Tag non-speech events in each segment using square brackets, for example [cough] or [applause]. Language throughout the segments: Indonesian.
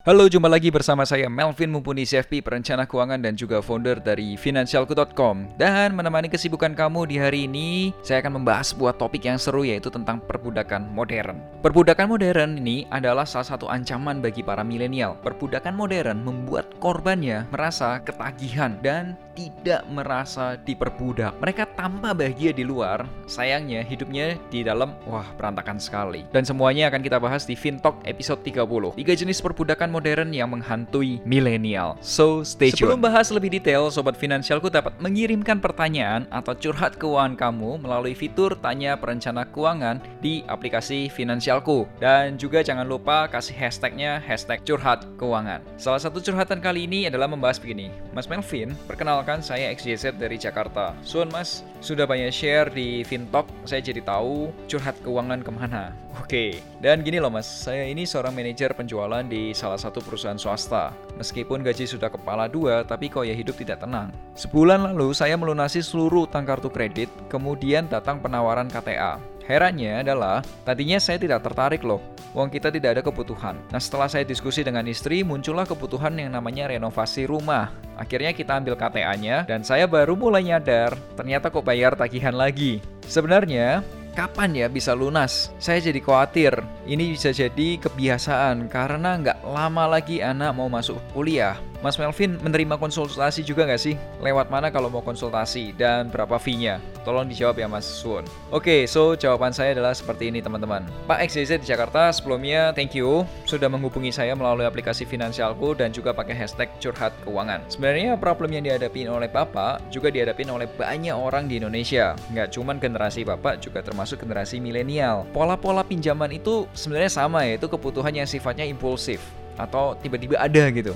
Halo, jumpa lagi bersama saya Melvin Mumpuni CFP, perencana keuangan dan juga founder dari Financialku.com. Dan menemani kesibukan kamu di hari ini, saya akan membahas sebuah topik yang seru yaitu tentang perbudakan modern. Perbudakan modern ini adalah salah satu ancaman bagi para milenial. Perbudakan modern membuat korbannya merasa ketagihan dan tidak merasa diperbudak. Mereka tampak bahagia di luar, sayangnya hidupnya di dalam wah berantakan sekali. Dan semuanya akan kita bahas di Fintalk episode 30. Tiga jenis perbudakan modern yang menghantui milenial. So, stay tuned. Sebelum bahas lebih detail, Sobat Finansialku dapat mengirimkan pertanyaan atau curhat keuangan kamu melalui fitur Tanya Perencana Keuangan di aplikasi Finansialku. Dan juga jangan lupa kasih hashtagnya hashtag curhat keuangan. Salah satu curhatan kali ini adalah membahas begini. Mas Melvin, perkenalkan saya XYZ dari Jakarta. Suan mas, sudah banyak share di Fintalk, saya jadi tahu curhat keuangan ke mana. [laughs] Oke, dan gini loh mas, saya ini seorang manajer penjualan di salah satu perusahaan swasta. Meskipun gaji sudah kepala dua, tapi kok ya hidup tidak tenang. Sebulan lalu saya melunasi seluruh utang kartu kredit, kemudian datang penawaran KTA. Herannya adalah, tadinya saya tidak tertarik loh, uang kita tidak ada kebutuhan. Nah setelah saya diskusi dengan istri, muncullah kebutuhan yang namanya renovasi rumah. Akhirnya kita ambil KTA-nya, dan saya baru mulai nyadar, ternyata kok bayar tagihan lagi. Sebenarnya, kapan ya bisa lunas? Saya jadi khawatir, ini bisa jadi kebiasaan karena nggak lama lagi anak mau masuk kuliah. Mas Melvin menerima konsultasi juga nggak sih? Lewat mana kalau mau konsultasi dan berapa fee-nya? Tolong dijawab ya Mas Sun. Oke, okay, so jawaban saya adalah seperti ini teman-teman. Pak XYZ di Jakarta sebelumnya thank you sudah menghubungi saya melalui aplikasi finansialku dan juga pakai hashtag curhat keuangan. Sebenarnya problem yang dihadapi oleh Bapak juga dihadapi oleh banyak orang di Indonesia. Nggak cuma generasi Bapak, juga termasuk generasi milenial. Pola-pola pinjaman itu sebenarnya sama yaitu kebutuhan yang sifatnya impulsif atau tiba-tiba ada gitu.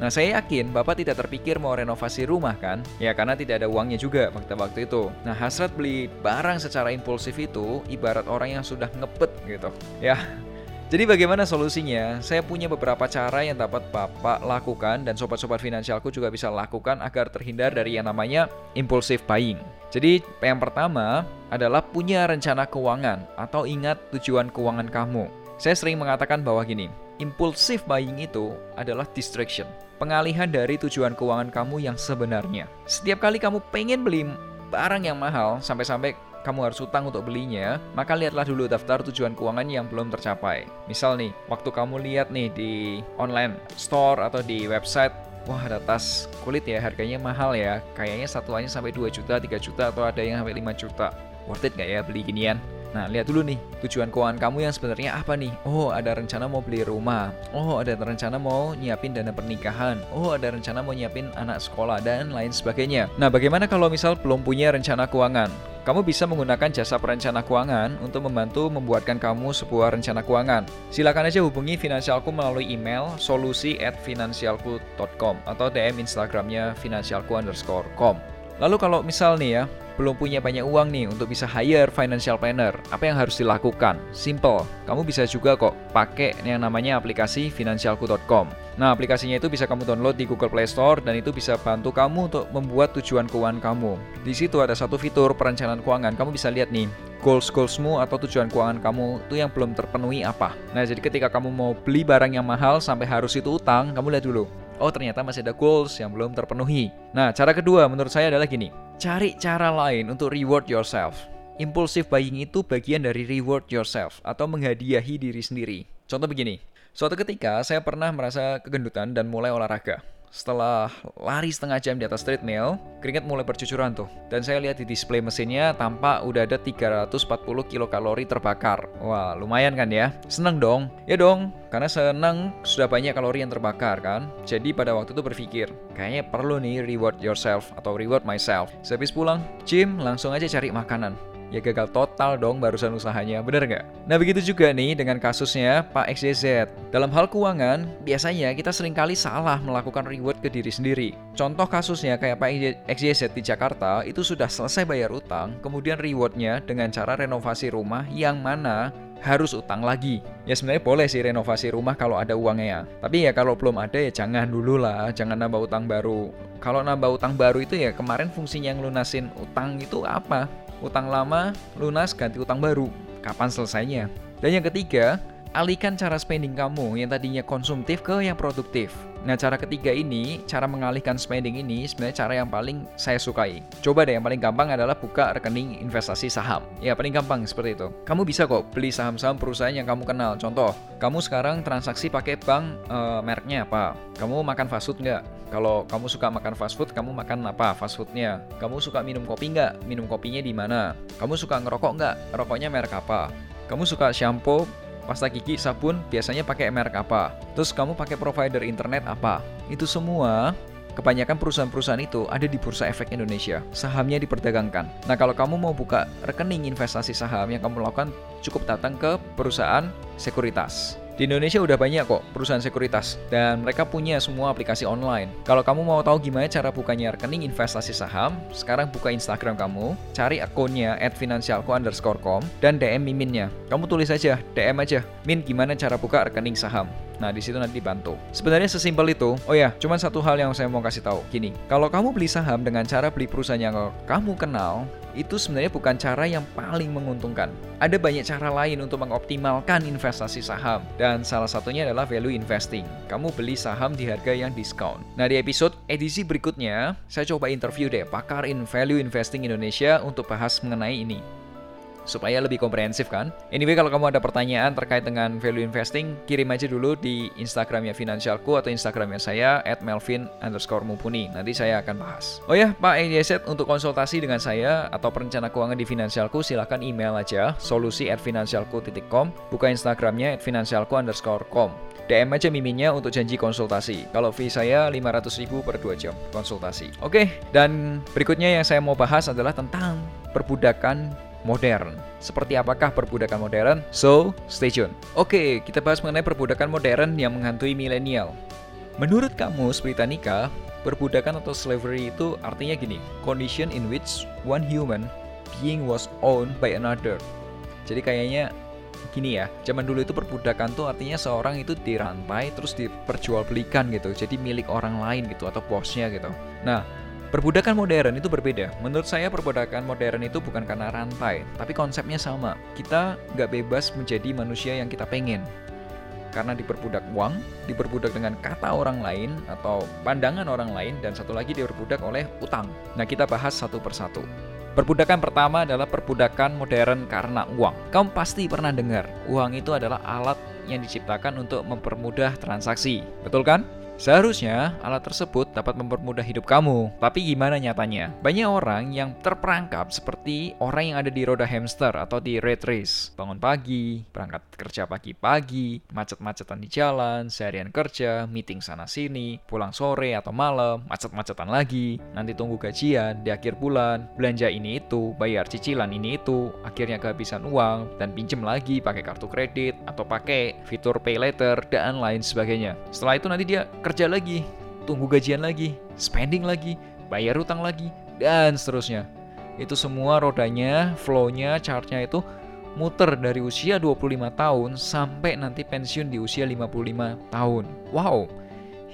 Nah, saya yakin Bapak tidak terpikir mau renovasi rumah kan? Ya, karena tidak ada uangnya juga pada waktu itu. Nah, hasrat beli barang secara impulsif itu ibarat orang yang sudah ngepet gitu. Ya, [laughs] jadi bagaimana solusinya? Saya punya beberapa cara yang dapat Bapak lakukan dan sobat-sobat finansialku juga bisa lakukan agar terhindar dari yang namanya impulsive buying. Jadi yang pertama adalah punya rencana keuangan atau ingat tujuan keuangan kamu. Saya sering mengatakan bahwa gini, impulsive buying itu adalah distraction pengalihan dari tujuan keuangan kamu yang sebenarnya. Setiap kali kamu pengen beli barang yang mahal, sampai-sampai kamu harus utang untuk belinya, maka lihatlah dulu daftar tujuan keuangan yang belum tercapai. Misal nih, waktu kamu lihat nih di online store atau di website, wah ada tas kulit ya harganya mahal ya, kayaknya satuannya sampai 2 juta, 3 juta, atau ada yang sampai 5 juta. Worth it gak ya beli ginian? Nah, lihat dulu nih, tujuan keuangan kamu yang sebenarnya apa nih? Oh, ada rencana mau beli rumah. Oh, ada rencana mau nyiapin dana pernikahan. Oh, ada rencana mau nyiapin anak sekolah dan lain sebagainya. Nah, bagaimana kalau misal belum punya rencana keuangan? Kamu bisa menggunakan jasa perencana keuangan untuk membantu membuatkan kamu sebuah rencana keuangan. Silakan aja hubungi finansialku melalui email solusi at finansialku.com atau DM Instagramnya finansialku underscore com. Lalu kalau misal nih ya, belum punya banyak uang nih untuk bisa hire financial planner, apa yang harus dilakukan? Simple, kamu bisa juga kok pakai yang namanya aplikasi financialku.com. Nah, aplikasinya itu bisa kamu download di Google Play Store dan itu bisa bantu kamu untuk membuat tujuan keuangan kamu. Di situ ada satu fitur perencanaan keuangan. Kamu bisa lihat nih, goals-goalsmu atau tujuan keuangan kamu itu yang belum terpenuhi apa. Nah, jadi ketika kamu mau beli barang yang mahal sampai harus itu utang, kamu lihat dulu. Oh, ternyata masih ada goals yang belum terpenuhi. Nah, cara kedua menurut saya adalah gini Cari cara lain untuk reward yourself. Impulsive buying itu bagian dari reward yourself atau menghadiahi diri sendiri. Contoh begini, suatu ketika saya pernah merasa kegendutan dan mulai olahraga. Setelah lari setengah jam di atas treadmill, keringat mulai bercucuran tuh. Dan saya lihat di display mesinnya tampak udah ada 340 kilokalori terbakar. Wah, lumayan kan ya? Seneng dong? Ya dong, karena seneng sudah banyak kalori yang terbakar kan. Jadi pada waktu itu berpikir, kayaknya perlu nih reward yourself atau reward myself. Sehabis pulang, gym langsung aja cari makanan. Ya gagal total dong barusan usahanya, bener nggak? Nah begitu juga nih dengan kasusnya Pak XYZ. Dalam hal keuangan, biasanya kita sering kali salah melakukan reward ke diri sendiri. Contoh kasusnya kayak Pak XYZ di Jakarta itu sudah selesai bayar utang, kemudian rewardnya dengan cara renovasi rumah yang mana harus utang lagi. Ya sebenarnya boleh sih renovasi rumah kalau ada uangnya ya. Tapi ya kalau belum ada ya jangan dulu lah, jangan nambah utang baru. Kalau nambah utang baru itu ya kemarin fungsinya ngelunasin utang itu apa? Utang lama, lunas, ganti utang baru. Kapan selesainya? Dan yang ketiga, alihkan cara spending kamu yang tadinya konsumtif ke yang produktif. Nah, cara ketiga ini, cara mengalihkan spending ini sebenarnya cara yang paling saya sukai. Coba deh, yang paling gampang adalah buka rekening investasi saham. Ya, paling gampang seperti itu. Kamu bisa kok beli saham-saham perusahaan yang kamu kenal. Contoh, kamu sekarang transaksi pakai bank e, mereknya apa? Kamu makan fast food nggak? Kalau kamu suka makan fast food, kamu makan apa fast foodnya? Kamu suka minum kopi nggak? Minum kopinya di mana? Kamu suka ngerokok nggak? Rokoknya merek apa? Kamu suka shampoo, pasta gigi, sabun biasanya pakai merek apa? Terus kamu pakai provider internet apa? Itu semua Kebanyakan perusahaan-perusahaan itu ada di Bursa Efek Indonesia. Sahamnya diperdagangkan. Nah, kalau kamu mau buka rekening investasi saham yang kamu lakukan cukup datang ke perusahaan sekuritas. Di Indonesia udah banyak kok perusahaan sekuritas dan mereka punya semua aplikasi online. Kalau kamu mau tahu gimana cara bukanya rekening investasi saham, sekarang buka Instagram kamu, cari akunnya @finansialku_com dan DM miminnya. Kamu tulis aja, DM aja, Min gimana cara buka rekening saham. Nah, di situ nanti dibantu. Sebenarnya sesimpel itu. Oh ya, cuma satu hal yang saya mau kasih tahu. Gini, kalau kamu beli saham dengan cara beli perusahaan yang kamu kenal, itu sebenarnya bukan cara yang paling menguntungkan. Ada banyak cara lain untuk mengoptimalkan investasi saham, dan salah satunya adalah value investing. Kamu beli saham di harga yang diskon. Nah, di episode edisi berikutnya, saya coba interview deh pakar in value investing Indonesia untuk bahas mengenai ini supaya lebih komprehensif kan. Anyway, kalau kamu ada pertanyaan terkait dengan value investing, kirim aja dulu di Instagramnya Finansialku atau Instagramnya saya at Melvin underscore Mumpuni. Nanti saya akan bahas. Oh ya, Pak EJZ untuk konsultasi dengan saya atau perencana keuangan di Finansialku silahkan email aja solusi at finansialku.com buka Instagramnya at finansialku underscore com. DM aja miminnya untuk janji konsultasi. Kalau fee saya 500 ribu per 2 jam konsultasi. Oke, dan berikutnya yang saya mau bahas adalah tentang perbudakan modern. Seperti apakah perbudakan modern? So, stay tune. Oke, kita bahas mengenai perbudakan modern yang menghantui milenial. Menurut kamus Britannica, perbudakan atau slavery itu artinya gini, condition in which one human being was owned by another. Jadi kayaknya gini ya, zaman dulu itu perbudakan tuh artinya seorang itu dirantai terus diperjualbelikan gitu, jadi milik orang lain gitu atau bosnya gitu. Nah, Perbudakan modern itu berbeda. Menurut saya perbudakan modern itu bukan karena rantai, tapi konsepnya sama. Kita nggak bebas menjadi manusia yang kita pengen. Karena diperbudak uang, diperbudak dengan kata orang lain atau pandangan orang lain, dan satu lagi diperbudak oleh utang. Nah kita bahas satu persatu. Perbudakan pertama adalah perbudakan modern karena uang. Kamu pasti pernah dengar, uang itu adalah alat yang diciptakan untuk mempermudah transaksi. Betul kan? Seharusnya alat tersebut dapat mempermudah hidup kamu, tapi gimana nyatanya? Banyak orang yang terperangkap seperti orang yang ada di roda hamster atau di red race. Bangun pagi, berangkat kerja pagi-pagi, macet-macetan di jalan, seharian kerja, meeting sana-sini, pulang sore atau malam, macet-macetan lagi, nanti tunggu gajian di akhir bulan, belanja ini itu, bayar cicilan ini itu, akhirnya kehabisan uang, dan pinjem lagi pakai kartu kredit atau pakai fitur pay later, dan lain sebagainya. Setelah itu nanti dia kerja lagi, tunggu gajian lagi, spending lagi, bayar utang lagi, dan seterusnya. Itu semua rodanya, flow-nya, chartnya itu muter dari usia 25 tahun sampai nanti pensiun di usia 55 tahun. Wow,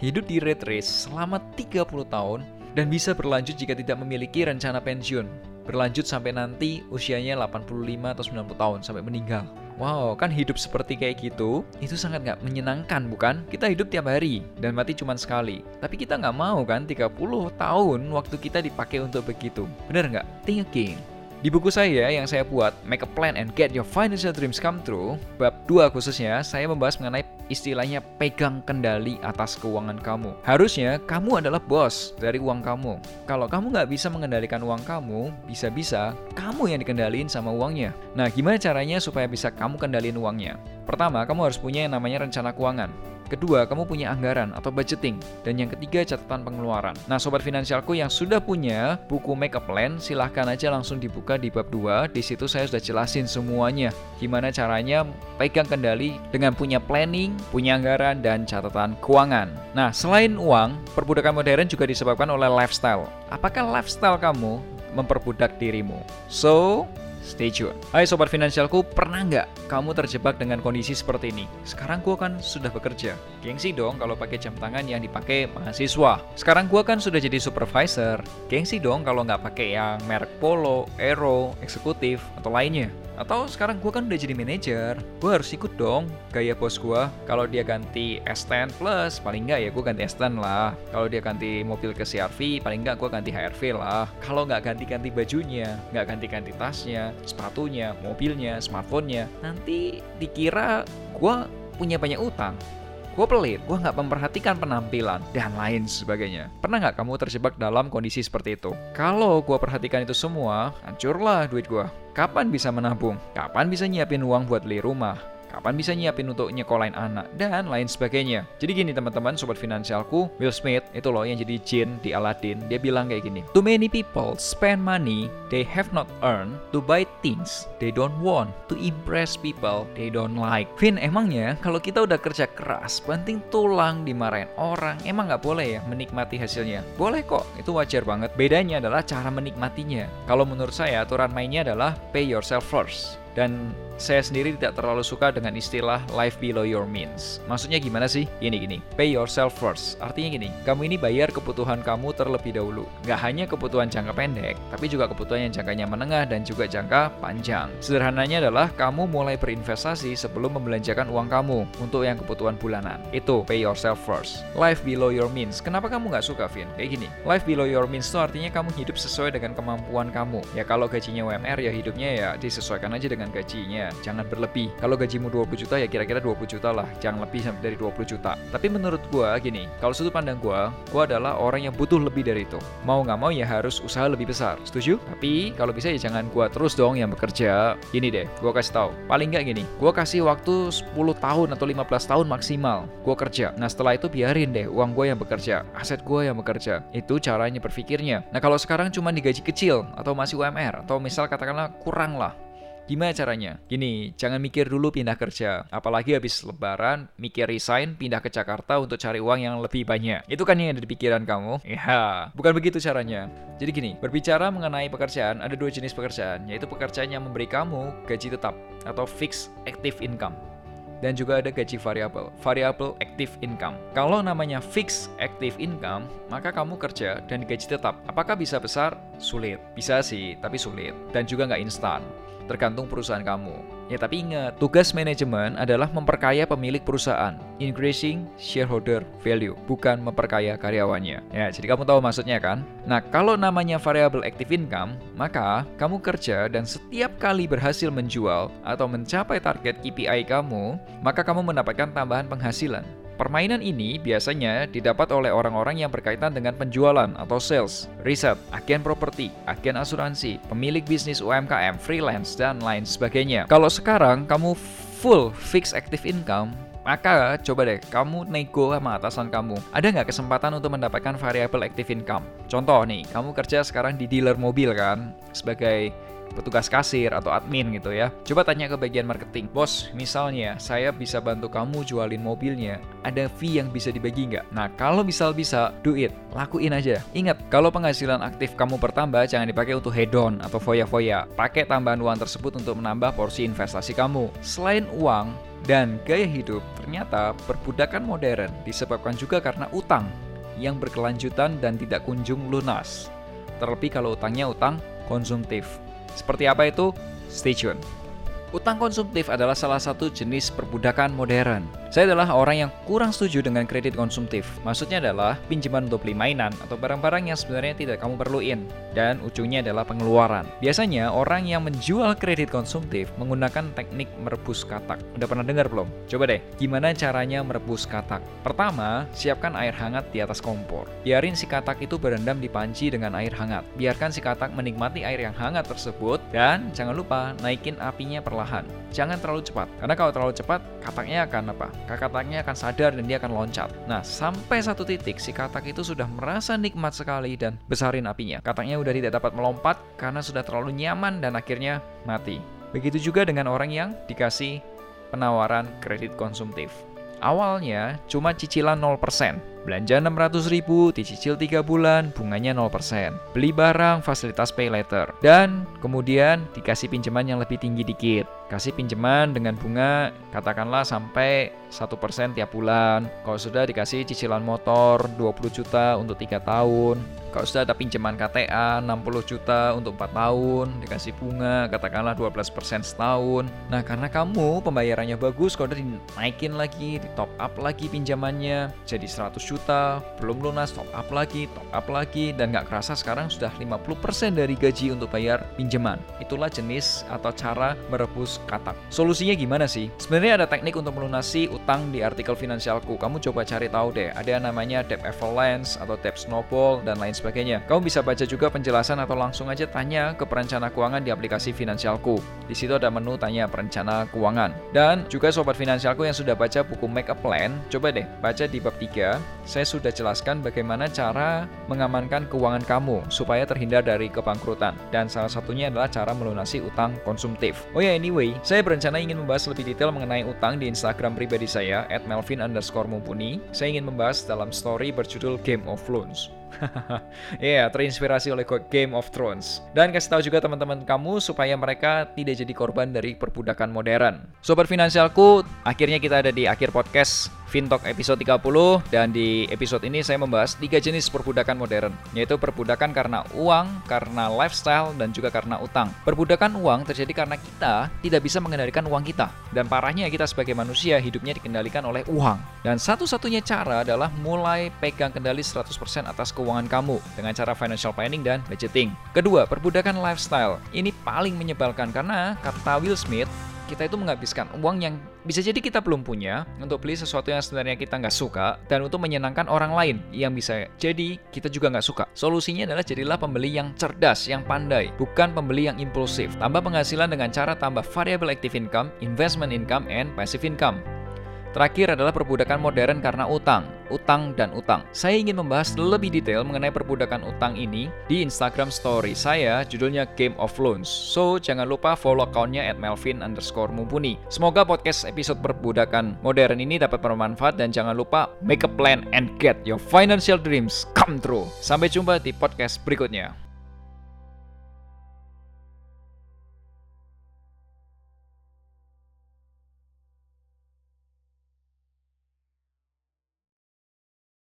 hidup di red race selama 30 tahun dan bisa berlanjut jika tidak memiliki rencana pensiun. Berlanjut sampai nanti usianya 85 atau 90 tahun sampai meninggal. Wow, kan hidup seperti kayak gitu, itu sangat nggak menyenangkan bukan? Kita hidup tiap hari dan mati cuma sekali. Tapi kita nggak mau kan 30 tahun waktu kita dipakai untuk begitu. Bener nggak? Think again. Di buku saya yang saya buat, Make a Plan and Get Your Financial Dreams Come True, bab 2 khususnya, saya membahas mengenai istilahnya pegang kendali atas keuangan kamu. Harusnya kamu adalah bos dari uang kamu. Kalau kamu nggak bisa mengendalikan uang kamu, bisa-bisa kamu yang dikendaliin sama uangnya. Nah, gimana caranya supaya bisa kamu kendaliin uangnya? Pertama, kamu harus punya yang namanya rencana keuangan. Kedua, kamu punya anggaran atau budgeting. Dan yang ketiga, catatan pengeluaran. Nah, sobat finansialku yang sudah punya buku make up plan, silahkan aja langsung dibuka di bab 2. Di situ saya sudah jelasin semuanya. Gimana caranya pegang kendali dengan punya planning, punya anggaran, dan catatan keuangan. Nah, selain uang, perbudakan modern juga disebabkan oleh lifestyle. Apakah lifestyle kamu memperbudak dirimu? So, Stay tune. Hai sobat finansialku, pernah nggak kamu terjebak dengan kondisi seperti ini? Sekarang gua kan sudah bekerja. Gengsi dong kalau pakai jam tangan yang dipakai mahasiswa. Sekarang gua kan sudah jadi supervisor. Gengsi dong kalau nggak pakai yang merek Polo, Aero, eksekutif, atau lainnya. Atau sekarang gue kan udah jadi manajer, gue harus ikut dong gaya bos gue. Kalau dia ganti S10 Plus, paling nggak ya gue ganti S10 lah. Kalau dia ganti mobil ke CRV, paling nggak gue ganti HRV lah. Kalau nggak ganti-ganti bajunya, nggak ganti-ganti tasnya, sepatunya, mobilnya, smartphone-nya, nanti dikira gue punya banyak utang gue pelit, gue nggak memperhatikan penampilan, dan lain sebagainya. Pernah nggak kamu terjebak dalam kondisi seperti itu? Kalau gue perhatikan itu semua, hancurlah duit gue. Kapan bisa menabung? Kapan bisa nyiapin uang buat beli rumah? Kapan bisa nyiapin untuk nyekolahin anak, dan lain sebagainya. Jadi gini teman-teman, sobat finansialku, Will Smith itu loh yang jadi Jin di Aladdin, dia bilang kayak gini, Too many people spend money they have not earned to buy things they don't want, to impress people they don't like. Vin, emangnya kalau kita udah kerja keras, penting tulang dimarahin orang, emang nggak boleh ya menikmati hasilnya? Boleh kok, itu wajar banget. Bedanya adalah cara menikmatinya. Kalau menurut saya, aturan mainnya adalah pay yourself first. Dan saya sendiri tidak terlalu suka dengan istilah life below your means. Maksudnya gimana sih? Gini gini, pay yourself first. Artinya gini, kamu ini bayar kebutuhan kamu terlebih dahulu. Gak hanya kebutuhan jangka pendek, tapi juga kebutuhan yang jangkanya menengah dan juga jangka panjang. Sederhananya adalah kamu mulai berinvestasi sebelum membelanjakan uang kamu untuk yang kebutuhan bulanan. Itu pay yourself first. Life below your means. Kenapa kamu nggak suka, Vin? Kayak gini, life below your means itu artinya kamu hidup sesuai dengan kemampuan kamu. Ya kalau gajinya UMR ya hidupnya ya disesuaikan aja dengan dengan gajinya, jangan berlebih. Kalau gajimu 20 juta ya kira-kira 20 juta lah, jangan lebih sampai dari 20 juta. Tapi menurut gua gini, kalau sudut pandang gua, gua adalah orang yang butuh lebih dari itu. Mau nggak mau ya harus usaha lebih besar. Setuju? Tapi kalau bisa ya jangan gua terus dong yang bekerja. Gini deh, gua kasih tahu. Paling nggak gini, gua kasih waktu 10 tahun atau 15 tahun maksimal gua kerja. Nah, setelah itu biarin deh uang gua yang bekerja, aset gua yang bekerja. Itu caranya berpikirnya. Nah, kalau sekarang cuma digaji kecil atau masih UMR atau misal katakanlah kurang lah Gimana caranya? Gini, jangan mikir dulu pindah kerja. Apalagi habis lebaran, mikir resign, pindah ke Jakarta untuk cari uang yang lebih banyak. Itu kan yang ada di pikiran kamu? Ya, bukan begitu caranya. Jadi gini, berbicara mengenai pekerjaan, ada dua jenis pekerjaan, yaitu pekerjaan yang memberi kamu gaji tetap atau fixed active income dan juga ada gaji variabel, variable active income. Kalau namanya fixed active income, maka kamu kerja dan gaji tetap. Apakah bisa besar? Sulit. Bisa sih, tapi sulit. Dan juga nggak instan tergantung perusahaan kamu. Ya tapi ingat, tugas manajemen adalah memperkaya pemilik perusahaan, increasing shareholder value, bukan memperkaya karyawannya. Ya, jadi kamu tahu maksudnya kan? Nah, kalau namanya variable active income, maka kamu kerja dan setiap kali berhasil menjual atau mencapai target KPI kamu, maka kamu mendapatkan tambahan penghasilan. Permainan ini biasanya didapat oleh orang-orang yang berkaitan dengan penjualan atau sales, riset, agen properti, agen asuransi, pemilik bisnis UMKM, freelance, dan lain sebagainya. Kalau sekarang kamu full fixed active income, maka coba deh kamu nego sama atasan kamu. Ada nggak kesempatan untuk mendapatkan variable active income? Contoh nih, kamu kerja sekarang di dealer mobil kan sebagai petugas kasir atau admin gitu ya. Coba tanya ke bagian marketing, bos, misalnya saya bisa bantu kamu jualin mobilnya, ada fee yang bisa dibagi nggak? Nah, kalau misal bisa, do it, lakuin aja. Ingat, kalau penghasilan aktif kamu bertambah, jangan dipakai untuk hedon atau foya-foya. Pakai tambahan uang tersebut untuk menambah porsi investasi kamu. Selain uang, dan gaya hidup, ternyata perbudakan modern disebabkan juga karena utang yang berkelanjutan dan tidak kunjung lunas. Terlebih kalau utangnya utang konsumtif. Seperti apa itu? Stay tuned. Utang konsumtif adalah salah satu jenis perbudakan modern. Saya adalah orang yang kurang setuju dengan kredit konsumtif. Maksudnya adalah pinjaman untuk beli mainan atau barang-barang yang sebenarnya tidak kamu perluin. Dan ujungnya adalah pengeluaran. Biasanya orang yang menjual kredit konsumtif menggunakan teknik merebus katak. Udah pernah dengar belum? Coba deh, gimana caranya merebus katak? Pertama, siapkan air hangat di atas kompor. Biarin si katak itu berendam di panci dengan air hangat. Biarkan si katak menikmati air yang hangat tersebut dan jangan lupa naikin apinya perlahan. Jangan terlalu cepat, karena kalau terlalu cepat, kataknya akan apa? Kataknya akan sadar dan dia akan loncat. Nah, sampai satu titik, si katak itu sudah merasa nikmat sekali dan besarin apinya. Kataknya udah tidak dapat melompat karena sudah terlalu nyaman dan akhirnya mati. Begitu juga dengan orang yang dikasih penawaran kredit konsumtif. Awalnya cuma cicilan 0%, Belanja 600 ribu, dicicil 3 bulan, bunganya 0%. Beli barang, fasilitas pay later. Dan kemudian dikasih pinjaman yang lebih tinggi dikit. Kasih pinjaman dengan bunga katakanlah sampai 1% tiap bulan. Kalau sudah dikasih cicilan motor 20 juta untuk 3 tahun. Kalau sudah ada pinjaman KTA 60 juta untuk 4 tahun, dikasih bunga katakanlah 12% setahun. Nah, karena kamu pembayarannya bagus, kalau udah dinaikin lagi, di top up lagi pinjamannya jadi 100 juta belum lunas, top up lagi, top up lagi, dan nggak kerasa sekarang sudah 50% dari gaji untuk bayar pinjaman. Itulah jenis atau cara merebus katak. Solusinya gimana sih? Sebenarnya ada teknik untuk melunasi utang di artikel finansialku. Kamu coba cari tahu deh, ada yang namanya debt avalanche atau debt snowball dan lain sebagainya. Kamu bisa baca juga penjelasan atau langsung aja tanya ke perencana keuangan di aplikasi finansialku. Di situ ada menu tanya perencana keuangan. Dan juga sobat finansialku yang sudah baca buku Make a Plan, coba deh baca di bab 3 saya sudah jelaskan bagaimana cara mengamankan keuangan kamu supaya terhindar dari kebangkrutan. Dan salah satunya adalah cara melunasi utang konsumtif. Oh ya, anyway, saya berencana ingin membahas lebih detail mengenai utang di Instagram pribadi saya, at melvin underscore mumpuni. Saya ingin membahas dalam story berjudul Game of Loans. [laughs] Iya, yeah, terinspirasi oleh Game of Thrones. Dan kasih tahu juga teman-teman kamu supaya mereka tidak jadi korban dari perbudakan modern. Sobat finansialku, akhirnya kita ada di akhir podcast Fintalk episode 30 dan di episode ini saya membahas tiga jenis perbudakan modern yaitu perbudakan karena uang, karena lifestyle dan juga karena utang. Perbudakan uang terjadi karena kita tidak bisa mengendalikan uang kita dan parahnya kita sebagai manusia hidupnya dikendalikan oleh uang. Dan satu-satunya cara adalah mulai pegang kendali 100% atas keuangan kamu dengan cara financial planning dan budgeting. Kedua, perbudakan lifestyle. Ini paling menyebalkan karena kata Will Smith kita itu menghabiskan uang yang bisa jadi kita belum punya untuk beli sesuatu yang sebenarnya kita nggak suka dan untuk menyenangkan orang lain yang bisa jadi kita juga nggak suka. Solusinya adalah jadilah pembeli yang cerdas, yang pandai, bukan pembeli yang impulsif. Tambah penghasilan dengan cara tambah variable active income, investment income, and passive income. Terakhir adalah perbudakan modern karena utang, utang dan utang. Saya ingin membahas lebih detail mengenai perbudakan utang ini di Instagram story saya, judulnya Game of Loans. So, jangan lupa follow akunnya at melvin underscore mumpuni. Semoga podcast episode perbudakan modern ini dapat bermanfaat dan jangan lupa make a plan and get your financial dreams come true. Sampai jumpa di podcast berikutnya.